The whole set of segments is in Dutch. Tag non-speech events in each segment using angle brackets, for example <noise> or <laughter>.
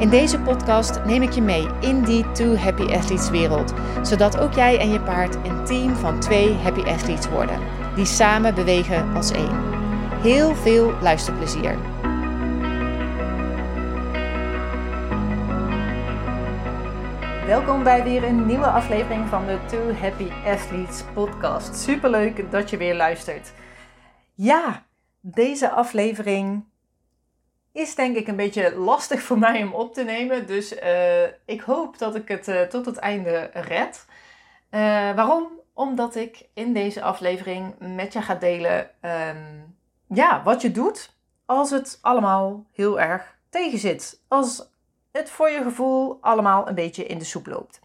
In deze podcast neem ik je mee in die Two Happy Athletes wereld, zodat ook jij en je paard een team van twee Happy Athletes worden, die samen bewegen als één. Heel veel luisterplezier. Welkom bij weer een nieuwe aflevering van de Two Happy Athletes podcast. Superleuk dat je weer luistert. Ja, deze aflevering is denk ik een beetje lastig <laughs> voor mij om op te nemen. Dus uh, ik hoop dat ik het uh, tot het einde red. Uh, waarom? Omdat ik in deze aflevering met je ga delen um, ja, wat je doet als het allemaal heel erg tegenzit. Als het voor je gevoel allemaal een beetje in de soep loopt.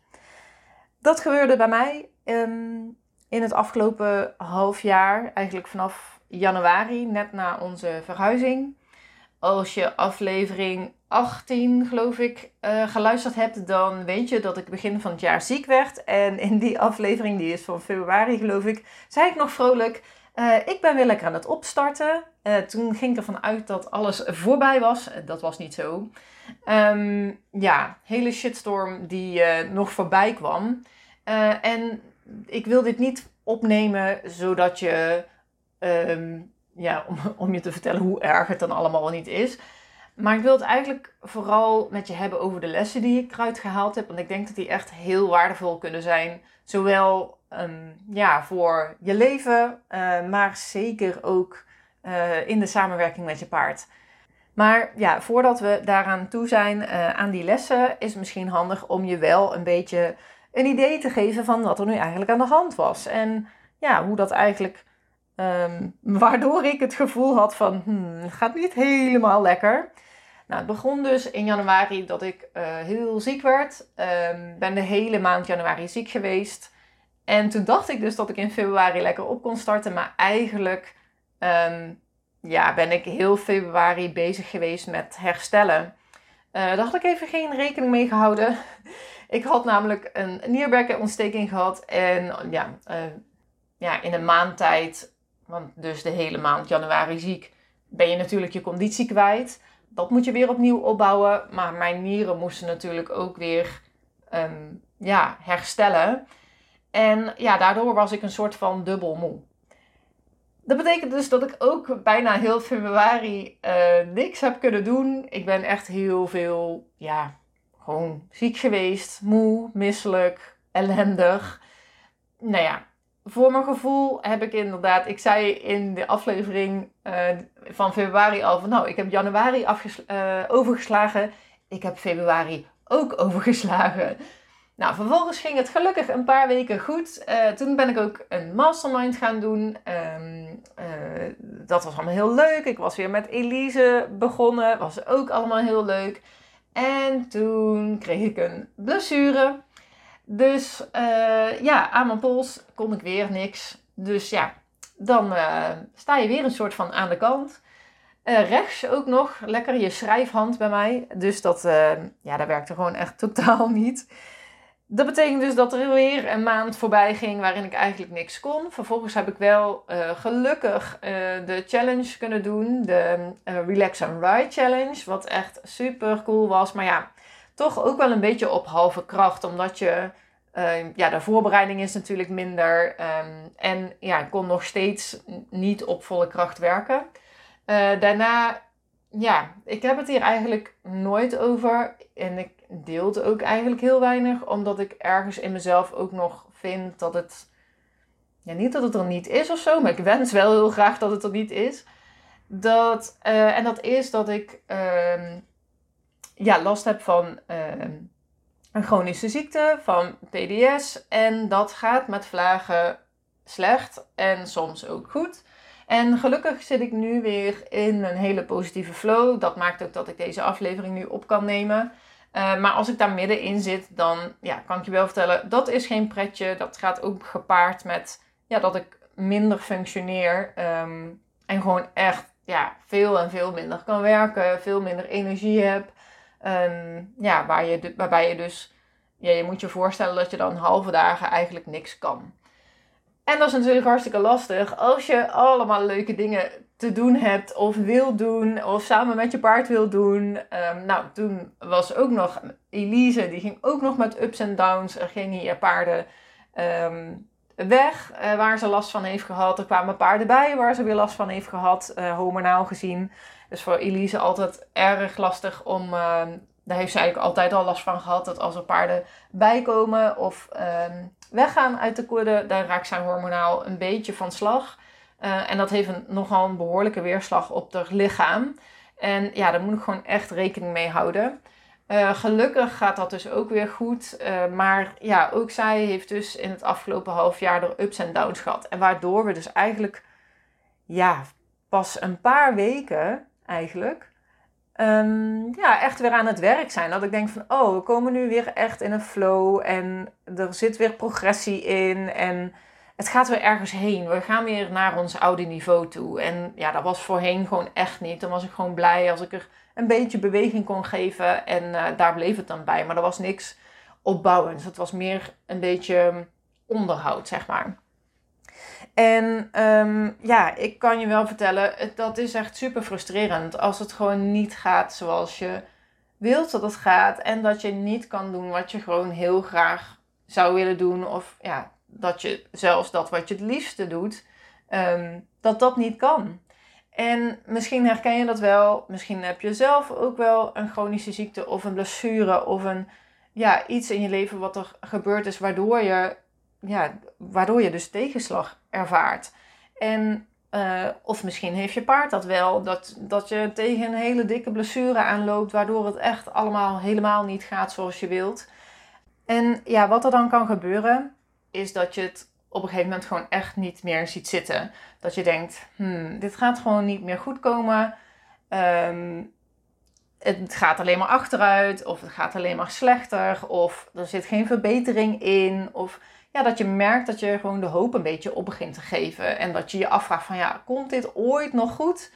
Dat gebeurde bij mij um, in het afgelopen half jaar, eigenlijk vanaf januari, net na onze verhuizing als je aflevering 18, geloof ik, uh, geluisterd hebt, dan weet je dat ik begin van het jaar ziek werd. En in die aflevering, die is van februari, geloof ik, zei ik nog vrolijk: uh, Ik ben weer lekker aan het opstarten. Uh, toen ging ik ervan uit dat alles voorbij was. Dat was niet zo. Um, ja, hele shitstorm die nog voorbij kwam. en ik wil dit niet opnemen zodat je. Um, ja, om, om je te vertellen hoe erg het dan allemaal niet is. Maar ik wil het eigenlijk vooral met je hebben over de lessen die ik eruit gehaald heb. Want ik denk dat die echt heel waardevol kunnen zijn. Zowel um, ja, voor je leven, uh, maar zeker ook uh, in de samenwerking met je paard. Maar ja, voordat we daaraan toe zijn, uh, aan die lessen, is het misschien handig om je wel een beetje een idee te geven van wat er nu eigenlijk aan de hand was. En ja, hoe dat eigenlijk Um, waardoor ik het gevoel had van, hmm, het gaat niet helemaal lekker. Nou, het begon dus in januari dat ik uh, heel ziek werd. Um, ben de hele maand januari ziek geweest. En toen dacht ik dus dat ik in februari lekker op kon starten. Maar eigenlijk um, ja, ben ik heel februari bezig geweest met herstellen. Uh, daar had ik even geen rekening mee gehouden. <laughs> ik had namelijk een nierbekkenontsteking gehad. En ja, uh, ja, in een maand tijd want dus de hele maand januari ziek, ben je natuurlijk je conditie kwijt. Dat moet je weer opnieuw opbouwen. Maar mijn nieren moesten natuurlijk ook weer um, ja, herstellen. En ja, daardoor was ik een soort van dubbel moe. Dat betekent dus dat ik ook bijna heel februari uh, niks heb kunnen doen. Ik ben echt heel veel, ja, gewoon ziek geweest. Moe, misselijk, ellendig. Nou ja, voor mijn gevoel heb ik inderdaad, ik zei in de aflevering uh, van februari al van nou, ik heb januari uh, overgeslagen, ik heb februari ook <laughs> overgeslagen. Nou, vervolgens ging het gelukkig een paar weken goed. Uh, toen ben ik ook een mastermind gaan doen. Um, dat was allemaal heel leuk. Ik was weer met Elise begonnen. Was ook allemaal heel leuk. En toen kreeg ik een blessure. Dus uh, ja, aan mijn pols kon ik weer niks. Dus ja, dan uh, sta je weer een soort van aan de kant. Uh, rechts ook nog, lekker je schrijfhand bij mij. Dus dat, ja, dat werkte gewoon echt <laughs> totaal niet. Dat betekent dus dat er weer een maand voorbij ging waarin ik eigenlijk niks kon. Vervolgens heb ik wel gelukkig de challenge kunnen doen. De Relax and Ride Challenge. Wat echt super cool was. Maar ja, toch ook wel een beetje op halve kracht. Omdat je, uh, ja, de voorbereiding is natuurlijk minder. Um, en ja, ik kon nog steeds niet op volle kracht werken. Uh, daarna, ja, ik heb het hier eigenlijk nooit over. En ik deel het ook eigenlijk heel weinig. Omdat ik ergens in mezelf ook nog vind dat het... Ja, niet dat het er niet is of zo, maar ik wens wel heel graag dat het er niet is. Dat, uh, en dat is dat ik uh, ja, last heb van een chronische ziekte, van PDS. En dat gaat met vlagen slecht en soms ook goed. En gelukkig zit ik nu weer in een hele positieve flow. Dat maakt ook dat ik deze aflevering nu op kan nemen. Eh, maar als ik daar middenin zit, dan ja, kan ik je wel vertellen, dat is geen pretje. Dat gaat ook gepaard met ja, dat ik minder functioneer. Ehm, en gewoon echt ja, veel en veel minder kan werken. Veel minder energie heb. Ja, waar je, waarbij je dus, ja, je moet je voorstellen dat je dan halve dagen eigenlijk niks kan. En dat is natuurlijk hartstikke lastig als je allemaal leuke dingen te doen hebt of wil doen of samen met je paard wil doen. Um, nou, toen was ook nog Elise, die ging ook nog met ups en downs. Er gingen hier paarden um, weg uh, waar ze last van heeft gehad. Er kwamen paarden bij waar ze weer last van heeft gehad, uh, hormonaal gezien. Dus voor Elise altijd erg lastig om. Uh, daar heeft ze eigenlijk altijd al last van gehad. Dat als er paarden bijkomen of weggaan uit de kudde, dan raakt zij hormonaal een beetje van slag. Uh, en dat heeft een, nogal een behoorlijke weerslag op haar lichaam. En ja, daar moet ik gewoon echt rekening mee houden. Uh, gelukkig gaat dat dus ook weer goed. Uh, maar ja, ook zij heeft dus in het afgelopen half jaar er ups en downs gehad. En waardoor we dus eigenlijk, ja, pas een paar weken eigenlijk, um, ja, echt weer aan het werk zijn. Dat ik denk van, oh, we komen nu weer echt in een flow en er zit weer progressie in en het gaat weer ergens heen. We gaan weer naar ons oude niveau toe. En ja, dat was voorheen gewoon echt niet. Dan was ik gewoon blij als ik er een beetje beweging kon geven en uh, daar bleef het dan bij. Maar er was niks opbouwends. Het was meer een beetje onderhoud, zeg maar. En um, ja, ik kan je wel vertellen, dat is echt super frustrerend als het gewoon niet gaat zoals je wilt dat het gaat. En dat je niet kan doen wat je gewoon heel graag zou willen doen. Of ja, dat je zelfs dat wat je het liefste doet, um, dat dat niet kan. En misschien herken je dat wel. Misschien heb je zelf ook wel een chronische ziekte of een blessure of een, ja, iets in je leven wat er gebeurd is waardoor je, ja, waardoor je dus tegenslag ervaart. En, uh, of misschien heeft je paard dat wel, dat, dat je tegen een hele dikke blessure aanloopt, waardoor het echt allemaal helemaal niet gaat zoals je wilt. En ja, wat er dan kan gebeuren, is dat je het op een gegeven moment gewoon echt niet meer ziet zitten. Dat je denkt, hmm, dit gaat gewoon niet meer goed komen. Ehm, het gaat alleen maar achteruit, of het gaat alleen maar slechter, of er zit geen verbetering in. Of ja, dat je merkt dat je gewoon de hoop een beetje op begint te geven. En dat je je afvraagt van ja, komt dit ooit nog goed?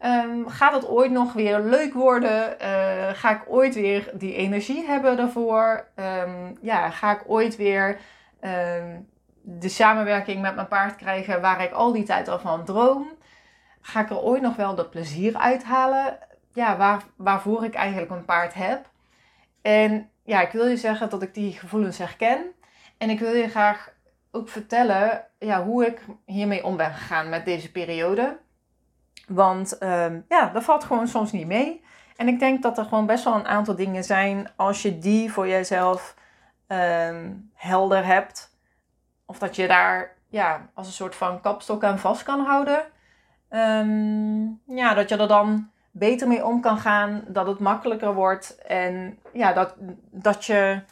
Um, gaat het ooit nog weer leuk worden? Uh, ga ik ooit weer die energie hebben daarvoor? Um, ja, ga ik ooit weer Ehm, de samenwerking met mijn paard krijgen waar ik al die tijd al van droom. Ga ik er ooit nog wel dat plezier uithalen? Ja, waar, waarvoor ik eigenlijk een paard heb. En ja, ik wil je zeggen dat ik die gevoelens herken. En ik wil je graag ook vertellen ja, hoe ik hiermee om ben gegaan met deze periode. Want um, ja, dat valt gewoon soms niet mee. En ik denk dat er gewoon best wel een aantal dingen zijn als je die voor jezelf um, helder hebt. Of dat je daar ja, als een soort van kapstok aan vast kan houden. Um, ja, dat je er dan beter mee om kan gaan. Dat het makkelijker wordt. En ja, dat, dat, je,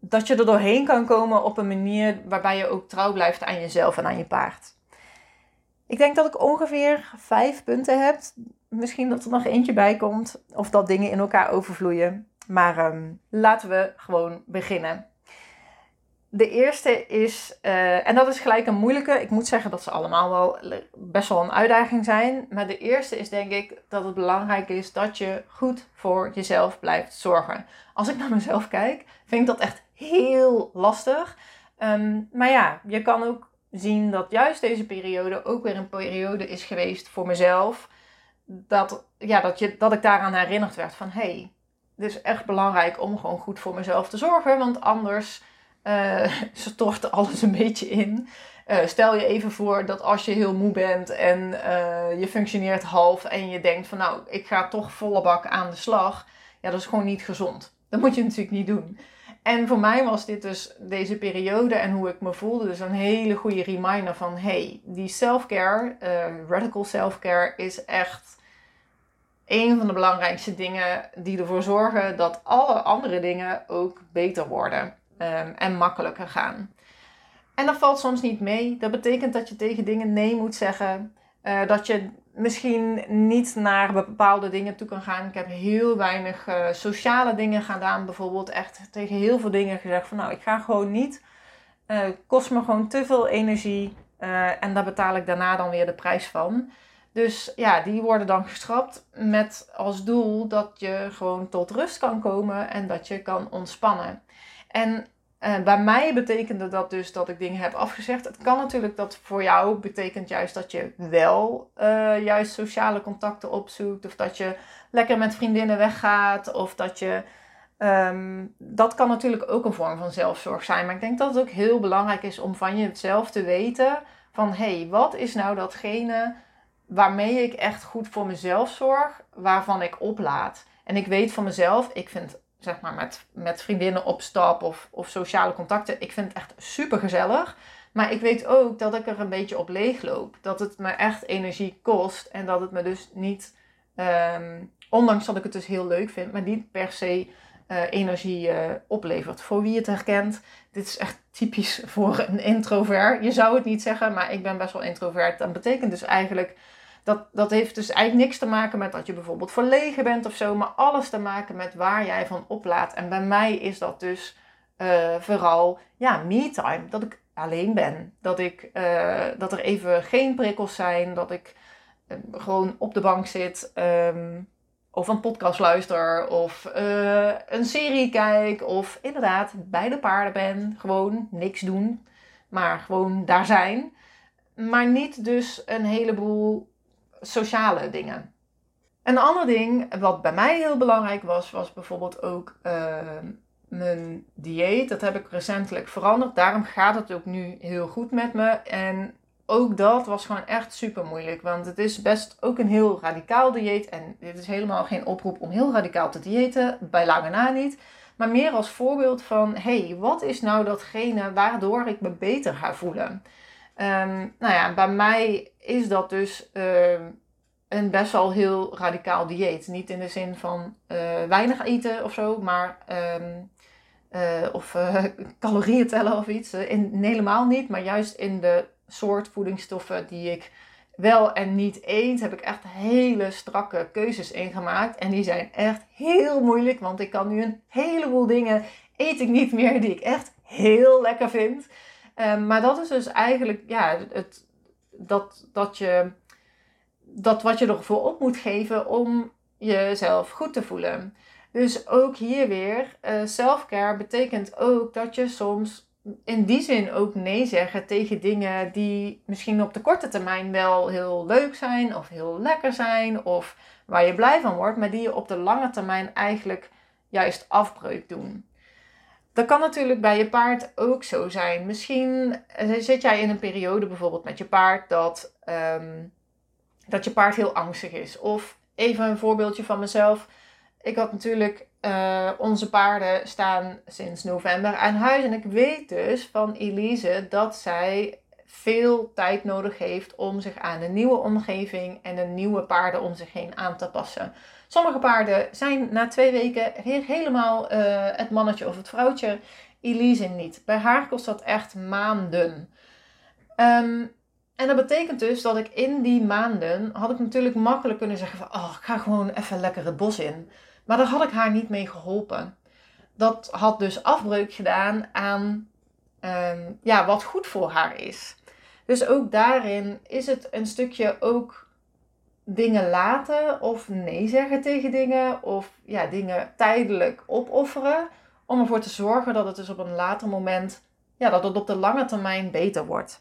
dat je er doorheen kan komen op een manier waarbij je ook trouw blijft aan jezelf en aan je paard. Ik denk dat ik ongeveer vijf punten heb. Misschien dat er nog eentje bij komt. Of dat dingen in elkaar overvloeien. Maar um, laten we gewoon beginnen. De eerste is, uh, en dat is gelijk een moeilijke. Ik moet zeggen dat ze allemaal wel best wel een uitdaging zijn. Maar de eerste is denk ik dat het belangrijk is dat je goed voor jezelf blijft zorgen. Als ik naar mezelf kijk, vind ik dat echt heel lastig. Um, maar ja, je kan ook zien dat juist deze periode ook weer een periode is geweest voor mezelf. Dat, ja, dat, je, dat ik daaraan herinnerd werd van hé, hey, het is echt belangrijk om gewoon goed voor mezelf te zorgen. Want anders <laughs> uh, stort alles een beetje in. Uh, stel je even voor dat als je heel moe bent en uh, je functioneert half en je denkt van nou, ik ga toch volle bak aan de slag. Ja, dat is gewoon niet gezond. Dat moet je natuurlijk niet doen. En voor mij was dit dus deze periode en hoe ik me voelde dus een hele goede reminder van hey, die self-care, radical self-care is echt een van de belangrijkste dingen die ervoor zorgen dat alle andere dingen ook beter worden um, en makkelijker gaan. En dat valt soms niet mee. Dat betekent dat je tegen dingen nee moet zeggen. Uh, dat je misschien niet naar bepaalde dingen toe kan gaan. Ik heb heel weinig uh, sociale dingen gedaan. Bijvoorbeeld echt tegen heel veel dingen gezegd van nou, ik ga gewoon niet. Uh, kost me gewoon te veel energie. Uh, en daar betaal ik daarna dan weer de prijs van. Dus ja, die worden dan geschrapt met als doel dat je gewoon tot rust kan komen en dat je kan ontspannen. En uh, bij mij betekende dat dus dat ik dingen heb afgezegd. Het kan natuurlijk dat voor jou betekent juist dat je wel uh, juist sociale contacten opzoekt. Of dat je lekker met vriendinnen weggaat. Of dat je. Um, dat kan natuurlijk ook een vorm van zelfzorg zijn. Maar ik denk dat het ook heel belangrijk is om van jezelf te weten: van hé, hey, wat is nou datgene waarmee ik echt goed voor mezelf zorg, waarvan ik oplaad. En ik weet van mezelf, ik vind zeg maar met, met vriendinnen op stap of, of sociale contacten, ik vind het echt super gezellig. Maar ik weet ook dat ik er een beetje op leeg loop. Dat het me echt energie kost en dat het me dus niet, um, ondanks dat ik het dus heel leuk vind, maar niet per se uh, energie uh, oplevert. Voor wie het herkent, dit is echt typisch voor een introvert. Je zou het niet zeggen, maar ik ben best wel introvert. Dat betekent dus eigenlijk dat, dat heeft dus eigenlijk niks te maken met dat je bijvoorbeeld verlegen bent of zo, maar alles te maken met waar jij van oplaat. En bij mij is dat dus uh, vooral ja, me-time. Dat ik alleen ben. Dat, ik, uh, dat er even geen prikkels zijn. Dat ik uh, gewoon op de bank zit. Um, of een podcast luister. Of een serie kijk. Of inderdaad bij de paarden ben. Gewoon niks doen. Maar gewoon daar zijn. Maar niet dus een heleboel sociale dingen. Een ander ding wat bij mij heel belangrijk was, was bijvoorbeeld ook uh, mijn dieet. Dat heb ik recentelijk veranderd. Daarom gaat het ook nu heel goed met me. En ook dat was gewoon echt super moeilijk. Want het is best ook een heel radicaal dieet. En dit is helemaal geen oproep om heel radicaal te diëten. Bij lange na niet. Maar meer als voorbeeld van: hey, wat is nou datgene waardoor ik me beter ga voelen? Um, nou ja, bij mij is dat dus uh, een best wel heel radicaal dieet. Niet in de zin van uh, weinig eten of zo, maar um, uh, of <laughs> calorieën tellen of iets. In, helemaal niet, maar juist in de soort voedingsstoffen die ik wel en niet eet, heb ik echt hele strakke keuzes ingemaakt. En die zijn echt heel moeilijk, want ik kan nu een heleboel dingen eet ik niet meer die ik echt heel lekker vind. Um, maar dat is dus eigenlijk ja, het, dat, dat, je, dat wat je ervoor op moet geven om jezelf goed te voelen. Dus ook hier weer, uh, self-care betekent ook dat je soms in die zin ook nee zeggen tegen dingen die misschien op de korte termijn wel heel leuk zijn of heel lekker zijn of waar je blij van wordt, maar die je op de lange termijn eigenlijk juist afbreuk doen. Dat kan natuurlijk bij je paard ook zo zijn. Misschien eh, zit jij in een periode bijvoorbeeld met je paard dat, um, dat je paard heel angstig is. Of even een voorbeeldje van mezelf. Ik had natuurlijk uh, onze paarden staan sinds november aan huis. En ik weet dus van Elise dat zij veel tijd nodig heeft om zich aan een nieuwe omgeving en een nieuwe paarden om zich heen aan te passen. Sommige paarden zijn na twee weken helemaal uh, het mannetje of het vrouwtje. Elise niet. Bij haar kost dat echt maanden. Um, en dat betekent dus dat ik in die maanden had ik natuurlijk makkelijk kunnen zeggen van oh, ik ga gewoon even lekker het bos in. Maar daar had ik haar niet mee geholpen. Dat had dus afbreuk gedaan aan um, ja, wat goed voor haar is. Dus ook daarin is het een stukje ook dingen laten of nee zeggen tegen dingen of ja, dingen tijdelijk opofferen om ervoor te zorgen dat het dus op een later moment, ja, dat het op de lange termijn beter wordt.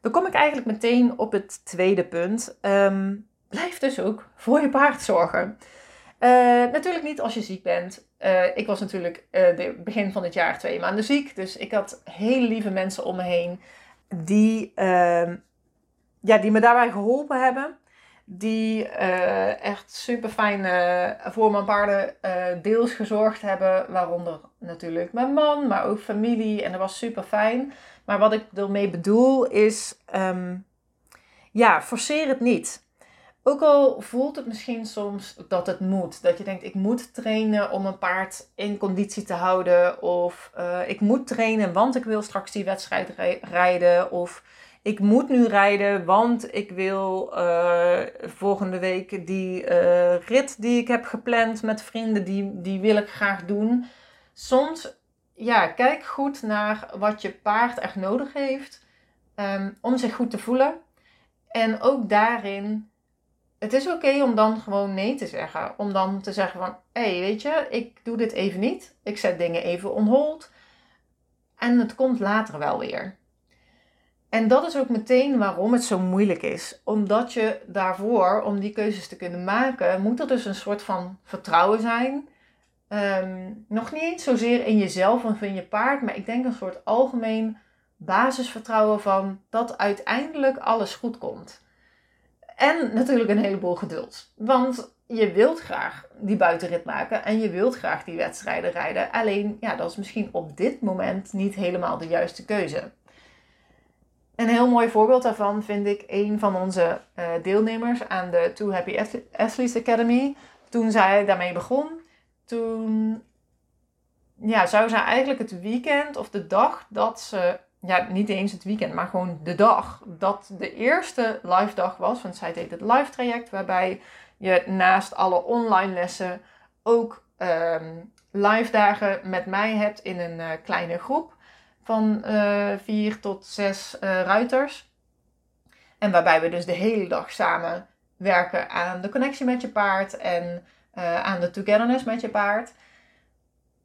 Dan kom ik eigenlijk meteen op het tweede punt. Um, blijf dus ook voor je paard zorgen. Uh, natuurlijk niet als je ziek bent. Uh, ik was natuurlijk uh, begin van dit jaar twee maanden ziek. Dus ik had hele lieve mensen om me heen die, ehm, ja, die me daarbij geholpen hebben die uh, echt super fijn voor mijn paarden uh, deels gezorgd hebben. Waaronder natuurlijk mijn man, maar ook familie. En dat was super fijn. Maar wat ik ermee bedoel is, um, ja, forceer het niet. Ook al voelt het misschien soms dat het moet. Dat je denkt, ik moet trainen om een paard in conditie te houden. Of ik moet trainen, want ik wil straks die wedstrijd rijden. Of ik moet nu rijden, want ik wil uh, volgende week die uh, rit die ik heb gepland met vrienden, die, die wil ik graag doen. Soms, ja, kijk goed naar wat je paard echt nodig heeft um, om zich goed te voelen. En ook daarin, het is oké om dan gewoon nee te zeggen. Om dan te zeggen van, hé, hey, weet je, ik doe dit even niet. Ik zet dingen even on hold. En het komt later wel weer. En dat is ook meteen waarom het zo moeilijk is. Omdat je daarvoor, om die keuzes te kunnen maken, moet er dus een soort van vertrouwen zijn. Ehm, nog niet zozeer in jezelf of in je paard, maar ik denk een soort algemeen basisvertrouwen van dat uiteindelijk alles goed komt. En natuurlijk een heleboel geduld. Want je wilt graag die buitenrit maken en je wilt graag die wedstrijden rijden. Alleen, ja, dat is misschien op dit moment niet helemaal de juiste keuze. Een heel mooi voorbeeld daarvan vind ik een van onze uh, deelnemers aan de Too Happy Athletes Academy. Toen zij daarmee begon, toen ja, zou zij eigenlijk het weekend of de dag dat ze, ja, niet eens het weekend, maar gewoon de dag dat de eerste live dag was, want zij deed het live traject, waarbij je naast alle online lessen ook um, live dagen met mij hebt in een uh, kleine groep van uh, vier tot zes uh, ruiters. En waarbij we dus de hele dag samen werken aan de connectie met je paard en uh, aan de togetherness met je paard.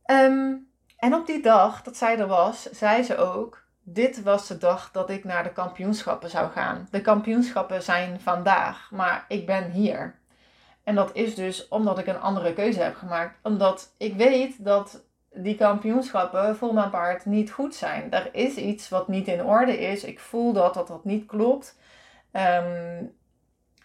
Um, en op die dag dat zij er was, zei ze ook: Dit was de dag dat ik naar de kampioenschappen zou gaan. De kampioenschappen zijn vandaag, maar ik ben hier. En dat is dus omdat ik een andere keuze heb gemaakt. Omdat ik weet dat die kampioenschappen voor mijn paard niet goed zijn. Er is iets wat niet in orde is. Ik voel dat dat, dat niet klopt. Um,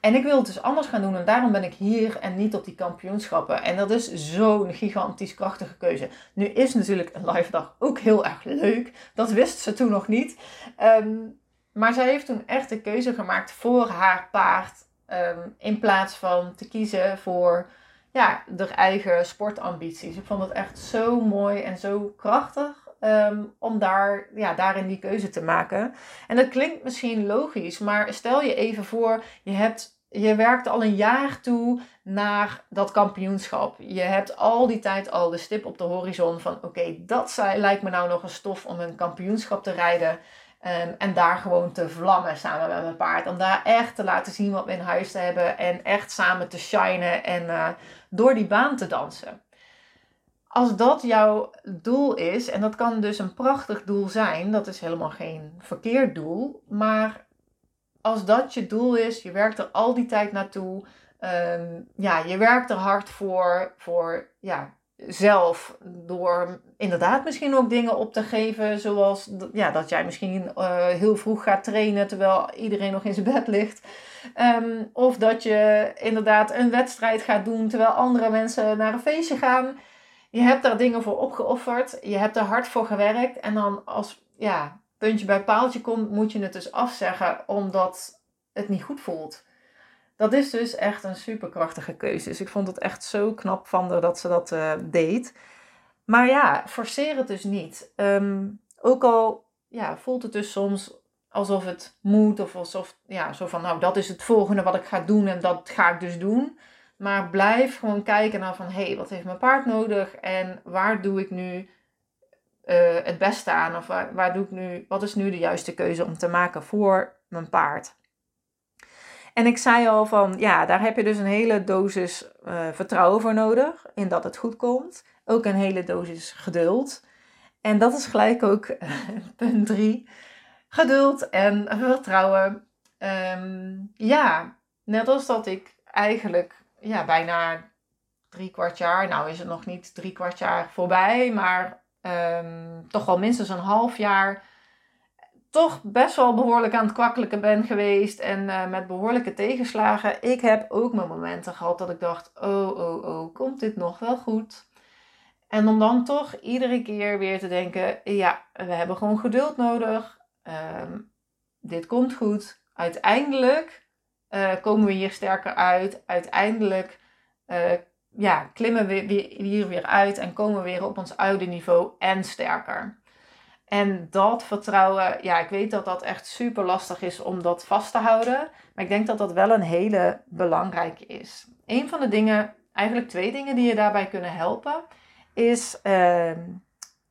en ik wil het dus anders gaan doen en daarom ben ik hier en niet op die kampioenschappen. En dat is zo'n gigantisch krachtige keuze. Nu is natuurlijk een live dag ook heel erg leuk. Dat wist ze toen nog niet. Um, maar zij heeft toen echt de keuze gemaakt voor haar paard. Um, in plaats van te kiezen voor ja, haar eigen sportambities. Ik vond het echt zo mooi en zo krachtig. Um, om daar, ja, daarin die keuze te maken. En dat klinkt misschien logisch, maar stel je even voor, je, hebt, je werkt al een jaar toe naar dat kampioenschap. Je hebt al die tijd al de stip op de horizon van oké, dat lijkt me nou nog een stof om een kampioenschap te rijden. Um, en daar gewoon te vlammen samen met mijn paard. Om daar echt te laten zien wat we in huis te hebben. En echt samen te shinen en uh, door die baan te dansen. Als dat jouw doel is, en dat kan dus een prachtig doel zijn, dat is helemaal geen verkeerd doel. Maar als dat je doel is, je werkt er al die tijd naartoe. Um, ja, je werkt er hard voor, voor ja, zelf door inderdaad misschien ook dingen op te geven. Zoals ja, dat jij misschien uh, heel vroeg gaat trainen terwijl iedereen nog in zijn bed ligt. Um, of dat je inderdaad een wedstrijd gaat doen terwijl andere mensen naar een feestje gaan. Je hebt daar dingen voor opgeofferd. Je hebt er hard voor gewerkt. En dan als ja, puntje bij paaltje komt, moet je het dus afzeggen omdat het niet goed voelt. Dat is dus echt een superkrachtige keuze. Dus ik vond het echt zo knap van haar dat ze dat uh, deed. Maar ja, forceer het dus niet. Um, ook al ja, voelt het dus soms alsof het moet of alsof, ja, zo van, nou, dat is het volgende wat ik ga doen en dat ga ik dus doen. Maar blijf gewoon kijken naar van, hé, hey, wat heeft mijn paard nodig en waar doe ik nu uh, het beste aan? Of waar doe ik nu, wat is nu de juiste keuze om te maken voor mijn paard? En ik zei al van, ja, daar heb je dus een hele dosis uh, vertrouwen voor nodig in dat het goed komt. Ook een hele dosis geduld. En dat is gelijk ook punt drie. Geduld en vertrouwen. Um, ja, net als dat ik eigenlijk ja, bijna drie kwart jaar, nou is het nog niet drie kwart jaar voorbij, maar um, toch wel minstens een half jaar toch best wel behoorlijk aan het kwakkelijken ben geweest en uh, met behoorlijke tegenslagen. Ik heb ook mijn momenten gehad dat ik dacht, oh, oh, oh, komt dit nog wel goed? En om dan toch iedere keer weer te denken, ja, we hebben gewoon geduld nodig. Um, dit komt goed. Uiteindelijk uh, komen we hier sterker uit. Uiteindelijk uh, ja, klimmen we hier weer uit en komen we weer op ons oude niveau en sterker. En dat vertrouwen, ja, ik weet dat dat echt super lastig is om dat vast te houden. Maar ik denk dat dat wel een hele belangrijke is. Een van de dingen, eigenlijk twee dingen die je daarbij kunnen helpen, is ehm,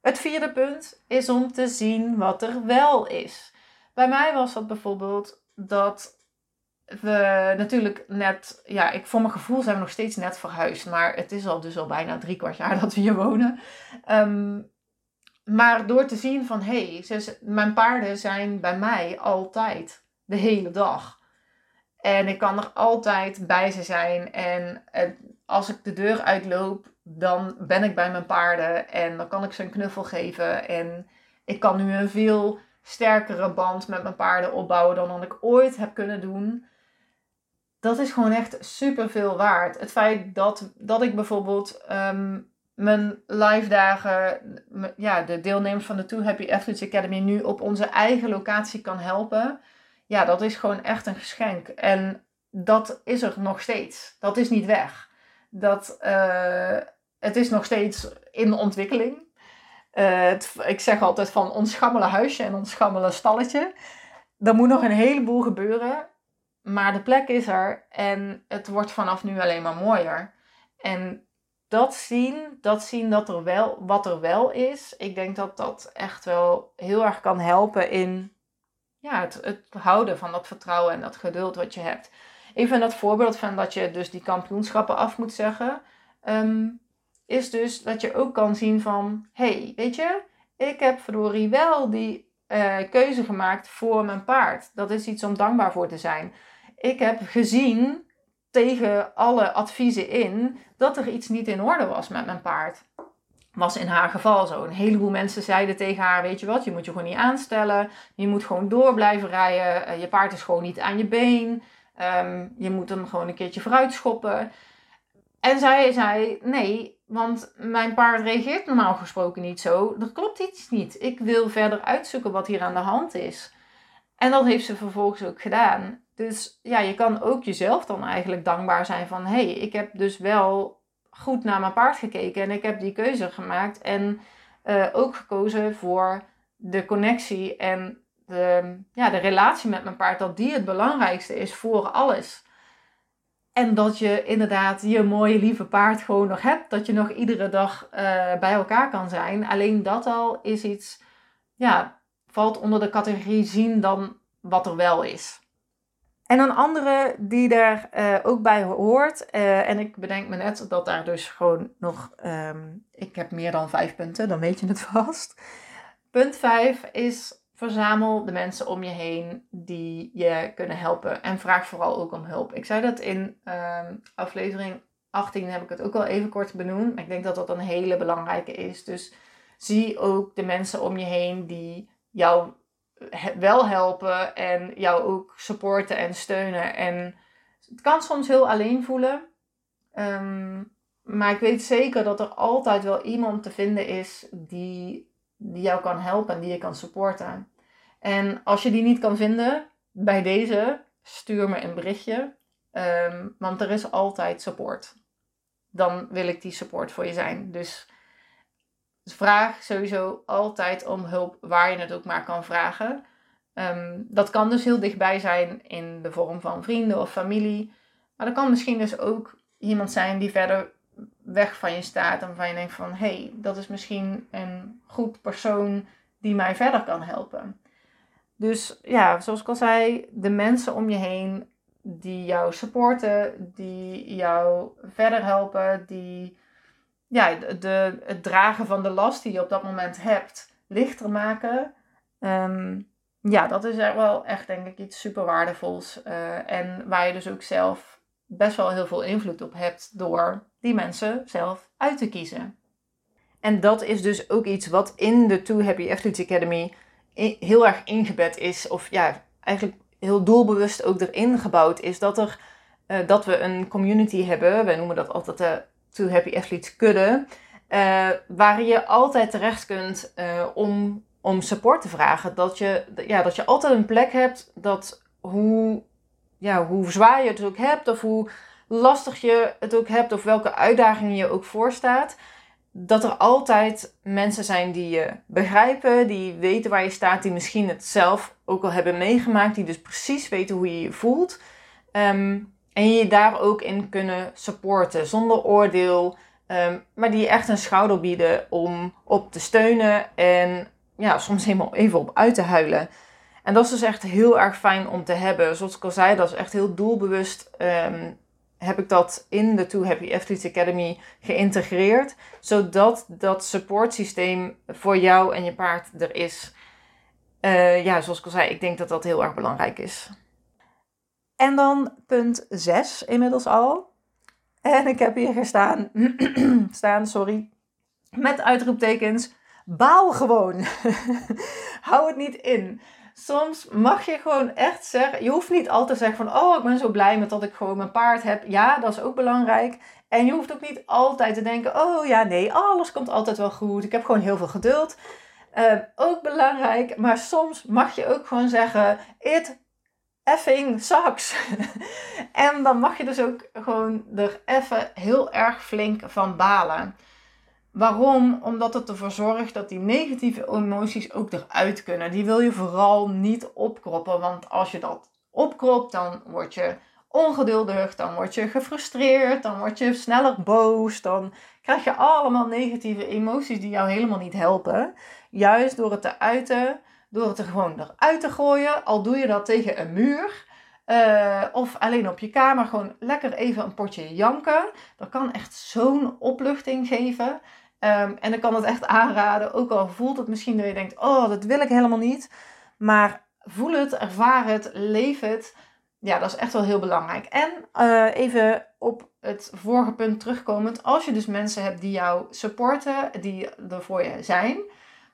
het vierde punt, is om te zien wat er wel is. Bij mij was dat bijvoorbeeld dat we natuurlijk net, ja, ik, voor mijn gevoel zijn we nog steeds net verhuisd. Maar het is al dus al bijna drie kwart jaar <laughs> dat we hier wonen. Ehm, maar door te zien van, hé, hey, mijn paarden zijn bij mij altijd, de hele dag. En ik kan er altijd bij ze zijn. En als ik de deur uitloop, dan ben ik bij mijn paarden. En dan kan ik ze een knuffel geven. En ik kan nu een veel sterkere band met mijn paarden opbouwen dan dat ik ooit heb kunnen doen dat is gewoon echt super veel waard. Het feit dat, dat ik bijvoorbeeld um, mijn live dagen, ja, de deelnemers van de Too Happy Athletes Academy nu op onze eigen locatie kan helpen. Ja, dat is gewoon echt een geschenk. En dat is er nog steeds. Dat is niet weg. Dat, uh, het is nog steeds in ontwikkeling. Uh, ik zeg altijd van ons schammele huisje en ons schammele stalletje. Er moet nog een heleboel gebeuren. Maar de plek is er en het wordt vanaf nu alleen maar mooier. En dat zien, dat zien dat er wel, wat er wel is, ik denk dat dat echt wel heel erg kan helpen in ja, het, het houden van dat vertrouwen en dat geduld wat je hebt. Even dat voorbeeld van dat je dus die kampioenschappen af moet zeggen, ehm, is dus dat je ook kan zien van, hey, weet je, ik heb verdorie wel die uh, keuze gemaakt voor mijn paard. Dat is iets om dankbaar voor te zijn ik heb gezien tegen alle adviezen in dat er iets niet in orde was met mijn paard. Was in haar geval zo. Een heleboel mensen zeiden tegen haar: Weet je wat, je moet je gewoon niet aanstellen. Je moet gewoon door blijven rijden. Eh, je paard is gewoon niet aan je been. Ehm, je moet hem gewoon een keertje vooruit schoppen. En zij zei: Nee, want mijn paard reageert normaal gesproken niet zo. Er klopt iets niet. Ik wil verder uitzoeken wat hier aan de hand is. En dat heeft ze vervolgens ook gedaan. Dus ja, je kan ook jezelf dan eigenlijk dankbaar zijn van... hé, hey, ik heb dus wel goed naar mijn paard gekeken en ik heb die keuze gemaakt. En uh, ook gekozen voor de connectie en de, ja, de relatie met mijn paard. Dat die het belangrijkste is voor alles. En dat je inderdaad je mooie lieve paard gewoon nog hebt. Dat je nog iedere dag uh, bij elkaar kan zijn. Alleen dat al is iets, ja, valt onder de categorie zien dan wat er wel is. En een andere die daar uh, ook bij hoort, uh, en ik bedenk me net dat daar dus gewoon nog, um, ik heb meer dan vijf punten, dan weet je het <laughs> vast. Punt vijf is verzamel de mensen om je heen die je kunnen helpen en vraag vooral ook om hulp. Ik zei dat in um, aflevering 18 heb ik het ook al even kort benoemd, ik denk dat dat een hele belangrijke is. Dus zie ook de mensen om je heen die jou wel helpen en jou ook supporten en steunen. En het kan soms heel alleen voelen. Ehm, maar ik weet zeker dat er altijd wel iemand te vinden is die, jou kan helpen en die je kan supporten. En als je die niet kan vinden, bij deze, stuur me een berichtje. Um, want er is altijd support. Dan wil ik die support voor je zijn. Dus dus vraag sowieso altijd om hulp waar je het ook maar kan vragen. Ehm, dat kan dus heel dichtbij zijn in de vorm van vrienden of familie. Maar dat kan misschien dus ook iemand zijn die verder weg van je staat. En waarvan je denkt van, hé, hey, dat is misschien een goed persoon die mij verder kan helpen. Dus ja, zoals ik al zei, de mensen om je heen die jou supporten, die jou verder helpen, die ja, de, het dragen van de last die je op dat moment hebt lichter maken. Ehm, ja, dat is er wel echt denk ik iets super waardevols. Uh, en waar je dus ook zelf best wel heel veel invloed op hebt door die mensen zelf uit te kiezen. En dat is dus ook iets wat in de Too Happy Athletes Academy heel erg ingebed is. Of ja, eigenlijk heel doelbewust ook erin gebouwd is. Dat, er, uh, dat we een community hebben. Wij noemen dat altijd de To Happy Athletes kudde. Uh, waar je altijd terecht kunt uh, om, om support te vragen. Dat je, ja, dat je altijd een plek hebt dat hoe, ja, hoe zwaar je het ook hebt, of hoe lastig je het ook hebt, of welke uitdagingen je ook voorstaat, dat er altijd mensen zijn die je begrijpen, die weten waar je staat, die misschien het zelf ook al hebben meegemaakt, die dus precies weten hoe je je voelt. Ehm, en je daar ook in kunnen supporten, zonder oordeel, um, maar die echt een schouder bieden om op te steunen en ja, soms helemaal even op uit te huilen. En dat is dus echt heel erg fijn om te hebben. Zoals ik al zei, dat is echt heel doelbewust. Um, heb ik dat in de Too Happy Athletes Academy geïntegreerd. Zodat dat supportsysteem voor jou en je paard er is. Uh, ja, zoals ik al zei, ik denk dat dat heel erg belangrijk is. En dan punt 6 inmiddels al. En ik heb hier gestaan, <clears throat> staan, sorry, met uitroeptekens. Baal gewoon. <laughs> Hou het niet in soms mag je gewoon echt zeggen. Je hoeft niet altijd te zeggen van oh, ik ben zo blij met dat ik gewoon mijn paard heb. Ja, dat is ook belangrijk. En je hoeft ook niet altijd te denken: oh ja, nee, alles komt altijd wel goed. Ik heb gewoon heel veel geduld. Uh, ook belangrijk. Maar soms mag je ook gewoon zeggen: it effing sucks. <laughs> en dan mag je dus ook gewoon er even heel erg flink van balen. Waarom? Omdat het ervoor zorgt dat die negatieve emoties ook eruit kunnen. Die wil je vooral niet opkroppen. Want als je dat opkropt, dan word je ongeduldig, dan word je gefrustreerd, dan word je sneller boos. Dan krijg je allemaal negatieve emoties die jou helemaal niet helpen. Juist door het te uiten, door het er gewoon eruit te gooien. Al doe je dat tegen een muur. Uh, of alleen op je kamer gewoon lekker even een potje janken. Dat kan echt zo'n opluchting geven. Um, en ik kan het echt aanraden, ook al voelt het misschien dat je denkt, oh, dat wil ik helemaal niet. Maar voel het, ervaar het, leef het. Ja, dat is echt wel heel belangrijk. En uh, even op het vorige punt terugkomend. Als je dus mensen hebt die jou supporten, die er voor je zijn.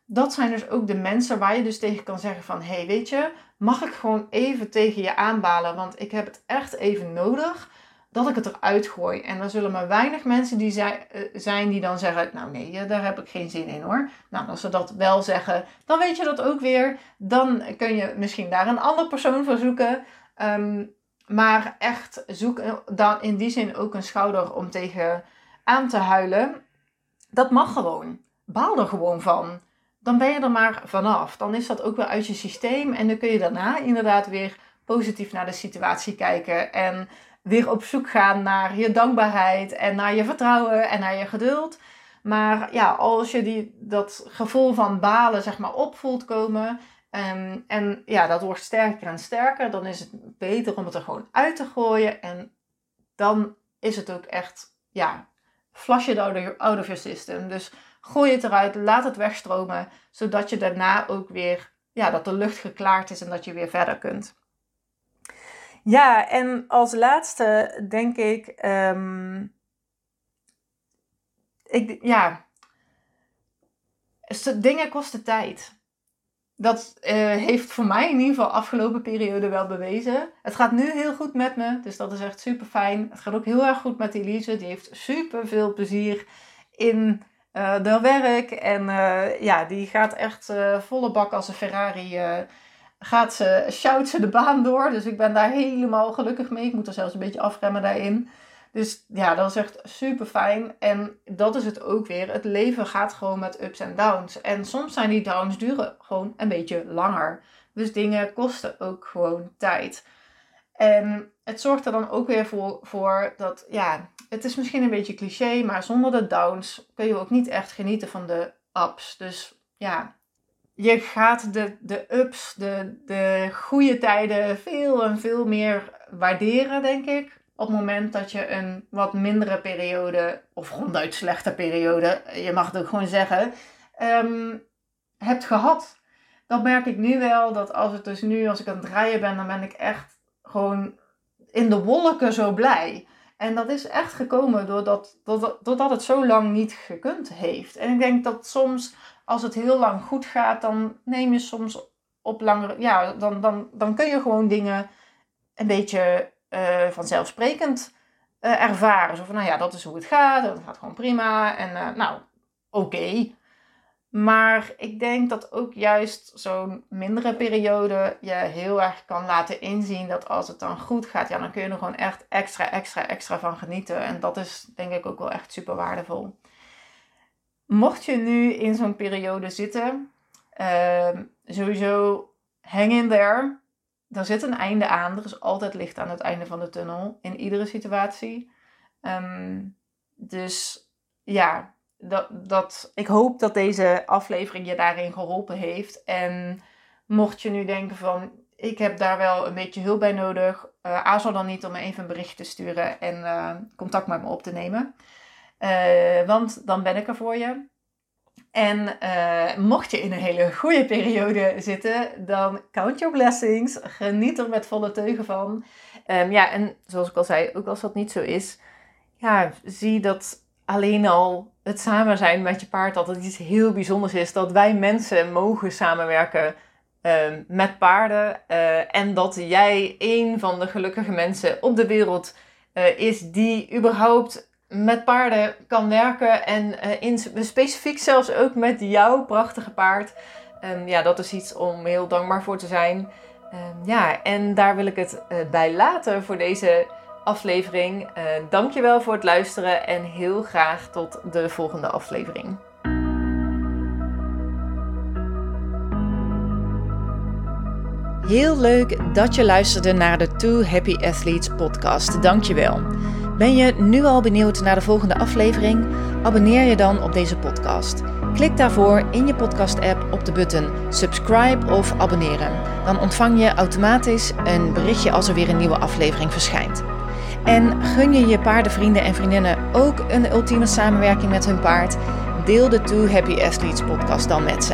Dat zijn dus ook de mensen waar je dus tegen kan zeggen van... Hé, hey, weet je, mag ik gewoon even tegen je aanbalen? Want ik heb het echt even nodig dat ik het eruit gooi. En er zullen maar weinig mensen die zijn, uh, zijn die dan zeggen: Nou nee, daar heb ik geen zin in hoor. Nou, als ze dat wel zeggen, dan weet je dat ook weer. Dan kun je misschien daar een andere persoon voor zoeken. Um, maar echt zoek dan in die zin ook een schouder om tegen aan te huilen. Dat mag gewoon. Baal er gewoon van. Dan ben je er maar vanaf. Dan is dat ook weer uit je systeem. En dan kun je daarna inderdaad weer positief naar de situatie kijken. En weer op zoek gaan naar je dankbaarheid en naar je vertrouwen en naar je geduld. Maar ja, als je die, dat gevoel van balen zeg maar op voelt komen um, en ja, dat wordt sterker en sterker, dan is het beter om het er gewoon uit te gooien. En dan is het ook echt, ja, flush it out of, out of your system. Dus gooi het eruit, laat het wegstromen, zodat je daarna ook weer, ja, dat de lucht geklaard is en dat je weer verder kunt. Ja, en als laatste denk ik, um, ik ja, dingen kosten tijd. Dat uh, heeft voor mij in ieder geval afgelopen periode wel bewezen. Het gaat nu heel goed met me, dus dat is echt super fijn. Het gaat ook heel erg goed met Elise. Die heeft super veel plezier in uh, werk. En uh, ja, die gaat echt volle bak als een Ferrari gaat ze, shout ze de baan door. Dus ik ben daar helemaal gelukkig mee. Ik moet er zelfs een beetje afremmen daarin. Dus ja, dat is echt super fijn. En dat is het ook weer. Het leven gaat gewoon met ups en downs. En soms zijn die downs duren gewoon een beetje langer. Dus dingen kosten ook gewoon tijd. En het zorgt er dan ook weer voor, voor dat, ja, het is misschien een beetje cliché, maar zonder de downs kun je ook niet echt genieten van de ups. Dus ja, je gaat de, de ups, de, de goede tijden veel en veel meer waarderen, denk ik. Op het moment dat je een wat mindere periode, of ronduit slechte periode, je mag het ook gewoon zeggen, um, hebt gehad. Dan merk ik nu wel dat als het dus nu, als ik aan het draaien ben, dan ben ik echt gewoon in de wolken zo blij. En dat is echt gekomen doordat, doordat, het zo lang niet gekund heeft. En ik denk dat soms als het heel lang goed gaat, dan neem je soms op langere. Ja, dan, dan, dan kun je gewoon dingen een beetje uh, vanzelfsprekend uh, ervaren. Zo van, nou ja, dat is hoe het gaat. Dat gaat gewoon prima. En uh, nou, oké. Maar ik denk dat ook juist zo'n mindere periode je heel erg kan laten inzien dat als het dan goed gaat, ja, dan kun je er gewoon echt extra, extra, extra van genieten. En dat is denk ik ook wel echt super waardevol. mocht je nu in zo'n periode zitten, ehm, sowieso hang in there. Er zit een einde aan. Er is altijd licht aan het einde van de tunnel in iedere situatie. Ehm, dus ja, dat, dat, ik hoop dat deze aflevering je daarin geholpen heeft. En mocht je nu denken van, ik heb daar wel een beetje hulp bij nodig, uh, aarzel dan niet om me even een bericht te sturen en uh, contact met me op te nemen. Uh, want dan ben ik er voor je. En mocht je in een hele goede periode zitten, dan count your blessings. Geniet er met volle teugen van. Um, ja, en zoals ik al zei, ook als dat niet zo is, ja, zie dat alleen al het samen zijn met je paard dat het iets heel bijzonders is. Dat wij mensen mogen samenwerken uh, met paarden. Uh, en dat jij een van de gelukkige mensen op de wereld uh, is die überhaupt met paarden kan werken. En eh, in, specifiek zelfs ook met jouw prachtige paard. Um, ja, dat is iets om heel dankbaar voor te zijn. Um, ja, en daar wil ik het bij laten voor deze aflevering. Uh, dankjewel voor het luisteren en heel graag tot de volgende aflevering. Heel leuk dat je luisterde naar de Two Happy Athletes podcast. Dankjewel. Ben je nu al benieuwd naar de volgende aflevering? Abonneer je dan op deze podcast. Klik daarvoor in je podcast-app op de button subscribe of abonneren. Dan ontvang je automatisch een berichtje als er weer een nieuwe aflevering verschijnt. En gun je je paardenvrienden en vriendinnen ook een ultieme samenwerking met hun paard? Deel de Two Happy Athletes podcast dan met ze.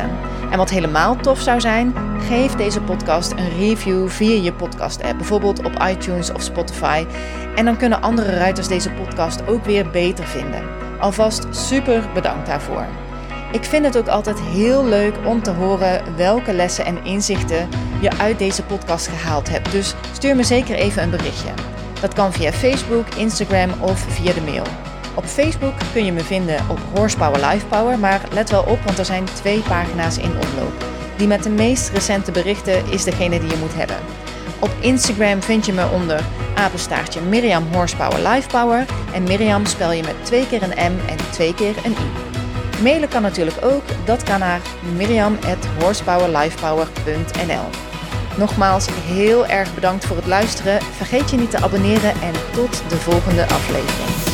En wat helemaal tof zou zijn, geef deze podcast een review via je podcast-app, bijvoorbeeld op iTunes of Spotify. En dan kunnen andere ruiters deze podcast ook weer beter vinden. Alvast super bedankt daarvoor. Ik vind het ook altijd heel leuk om te horen welke lessen en inzichten je uit deze podcast gehaald hebt. Dus stuur me zeker even een berichtje. Dat kan via Facebook, Instagram of via de mail. Op Facebook kun je me vinden op Horsepower Lifepower, maar let wel op, want er zijn twee pagina's in omloop. Die met de meest recente berichten is degene die je moet hebben. Op Instagram vind je me onder apenstaartje Miriam Horsepower Lifepower en Miriam spel je met twee keer een M en twee keer een I. Mailen kan natuurlijk ook, dat kan naar miriam.horsepowerlifepower.nl Nogmaals heel erg bedankt voor het luisteren. Vergeet je niet te abonneren en tot de volgende aflevering.